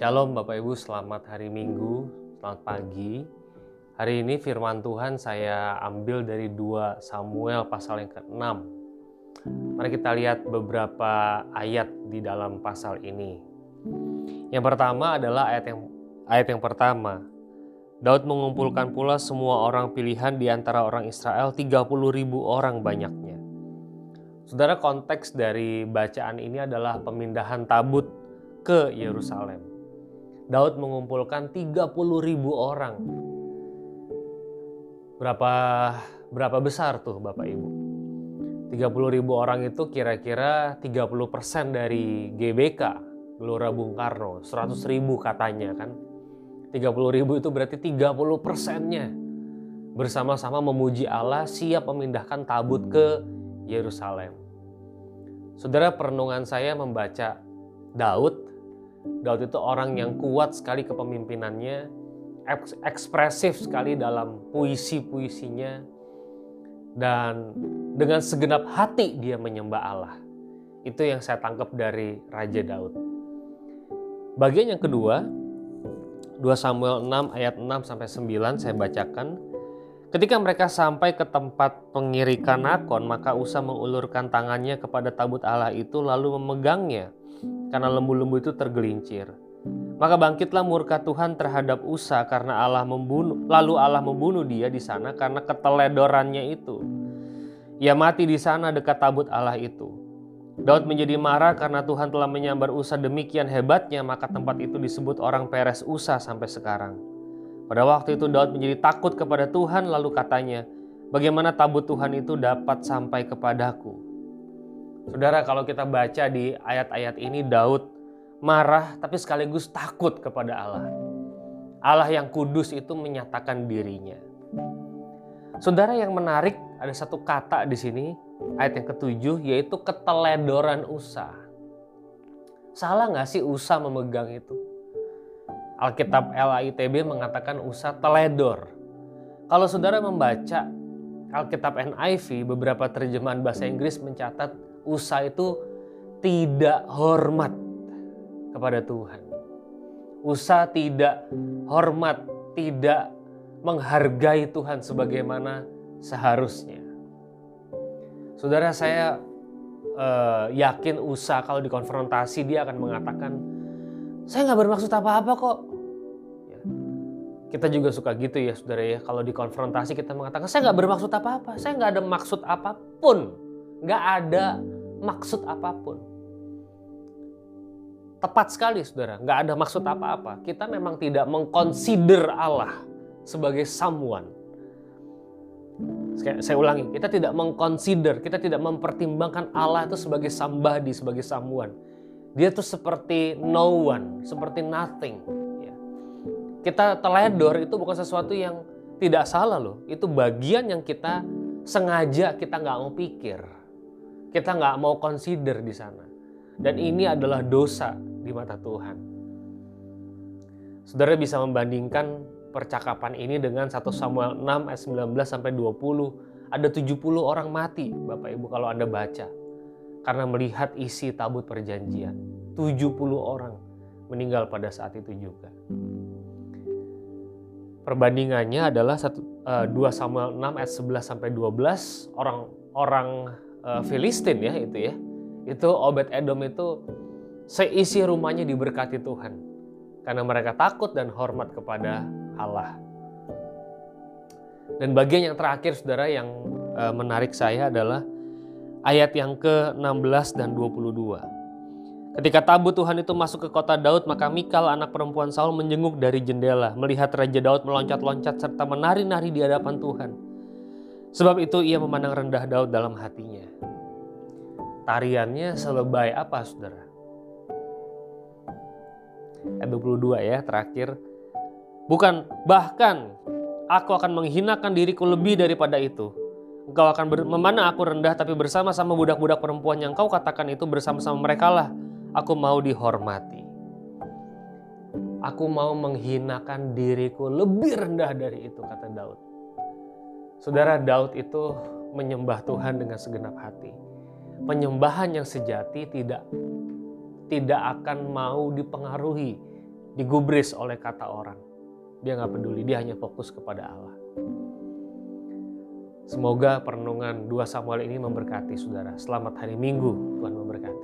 Shalom Bapak Ibu, selamat hari Minggu, selamat pagi. Hari ini firman Tuhan saya ambil dari 2 Samuel pasal yang ke-6. Mari kita lihat beberapa ayat di dalam pasal ini. Yang pertama adalah ayat yang ayat yang pertama. Daud mengumpulkan pula semua orang pilihan di antara orang Israel 30 ribu orang banyaknya. Saudara konteks dari bacaan ini adalah pemindahan tabut ke Yerusalem. Daud mengumpulkan 30 ribu orang. Berapa berapa besar tuh Bapak Ibu? 30 ribu orang itu kira-kira 30% dari GBK, Gelora Bung Karno, 100 ribu katanya kan 30 ribu itu berarti 30 persennya bersama-sama memuji Allah siap memindahkan tabut ke Yerusalem. Saudara perenungan saya membaca Daud. Daud itu orang yang kuat sekali kepemimpinannya, ekspresif sekali dalam puisi-puisinya, dan dengan segenap hati dia menyembah Allah. Itu yang saya tangkap dari Raja Daud. Bagian yang kedua, 2 Samuel 6 ayat 6 sampai 9 saya bacakan. Ketika mereka sampai ke tempat pengirikan Nakon, maka Usa mengulurkan tangannya kepada tabut Allah itu lalu memegangnya karena lembu-lembu itu tergelincir. Maka bangkitlah murka Tuhan terhadap Usa karena Allah membunuh, lalu Allah membunuh dia di sana karena keteledorannya itu. Ia mati di sana dekat tabut Allah itu. Daud menjadi marah karena Tuhan telah menyambar Usa demikian hebatnya, maka tempat itu disebut orang Peres Usa sampai sekarang. Pada waktu itu Daud menjadi takut kepada Tuhan lalu katanya, bagaimana tabut Tuhan itu dapat sampai kepadaku? Saudara kalau kita baca di ayat-ayat ini Daud marah tapi sekaligus takut kepada Allah. Allah yang kudus itu menyatakan dirinya. Saudara yang menarik ada satu kata di sini ayat yang ketujuh yaitu keteledoran Usa. Salah nggak sih Usa memegang itu? Alkitab LAITB mengatakan Usa teledor. Kalau saudara membaca Alkitab NIV, beberapa terjemahan bahasa Inggris mencatat Usa itu tidak hormat kepada Tuhan. Usa tidak hormat, tidak menghargai Tuhan sebagaimana seharusnya. Saudara saya uh, yakin Usa kalau dikonfrontasi dia akan mengatakan saya nggak bermaksud apa-apa kok. Kita juga suka gitu ya saudara ya kalau dikonfrontasi kita mengatakan saya nggak bermaksud apa-apa, saya nggak ada maksud apa pun, nggak ada maksud apa pun. Tepat sekali saudara, nggak ada maksud apa-apa. Kita memang tidak mengconsider Allah sebagai someone. Saya ulangi, kita tidak mengconsider, kita tidak mempertimbangkan Allah itu sebagai somebody, sebagai someone. Dia tuh seperti no one, seperti nothing. Kita teledor itu bukan sesuatu yang tidak salah loh. Itu bagian yang kita sengaja kita nggak mau pikir. Kita nggak mau consider di sana. Dan ini adalah dosa di mata Tuhan. Saudara bisa membandingkan percakapan ini dengan 1 Samuel 6 ayat 19 sampai 20. Ada 70 orang mati Bapak Ibu kalau Anda baca. Karena melihat isi tabut perjanjian. 70 orang meninggal pada saat itu juga. Perbandingannya adalah 2 eh, Samuel 6 ayat 11 sampai 12 orang orang uh, Filistin ya itu ya. Itu Obed Edom itu seisi rumahnya diberkati Tuhan karena mereka takut dan hormat kepada Allah. Dan bagian yang terakhir saudara yang uh, menarik saya adalah ayat yang ke-16 dan 22. Ketika tabut Tuhan itu masuk ke kota Daud, maka Mikal anak perempuan Saul menjenguk dari jendela, melihat Raja Daud meloncat-loncat serta menari-nari di hadapan Tuhan. Sebab itu ia memandang rendah Daud dalam hatinya. Tariannya selebay apa saudara? Ayat 22 ya terakhir. Bukan bahkan aku akan menghinakan diriku lebih daripada itu. Engkau akan memandang aku rendah tapi bersama-sama budak-budak perempuan yang kau katakan itu bersama-sama mereka lah aku mau dihormati. Aku mau menghinakan diriku lebih rendah dari itu kata Daud. Saudara Daud itu menyembah Tuhan dengan segenap hati. Penyembahan yang sejati tidak tidak akan mau dipengaruhi, digubris oleh kata orang. Dia nggak peduli, dia hanya fokus kepada Allah. Semoga perenungan 2 Samuel ini memberkati saudara. Selamat hari Minggu, Tuhan memberkati.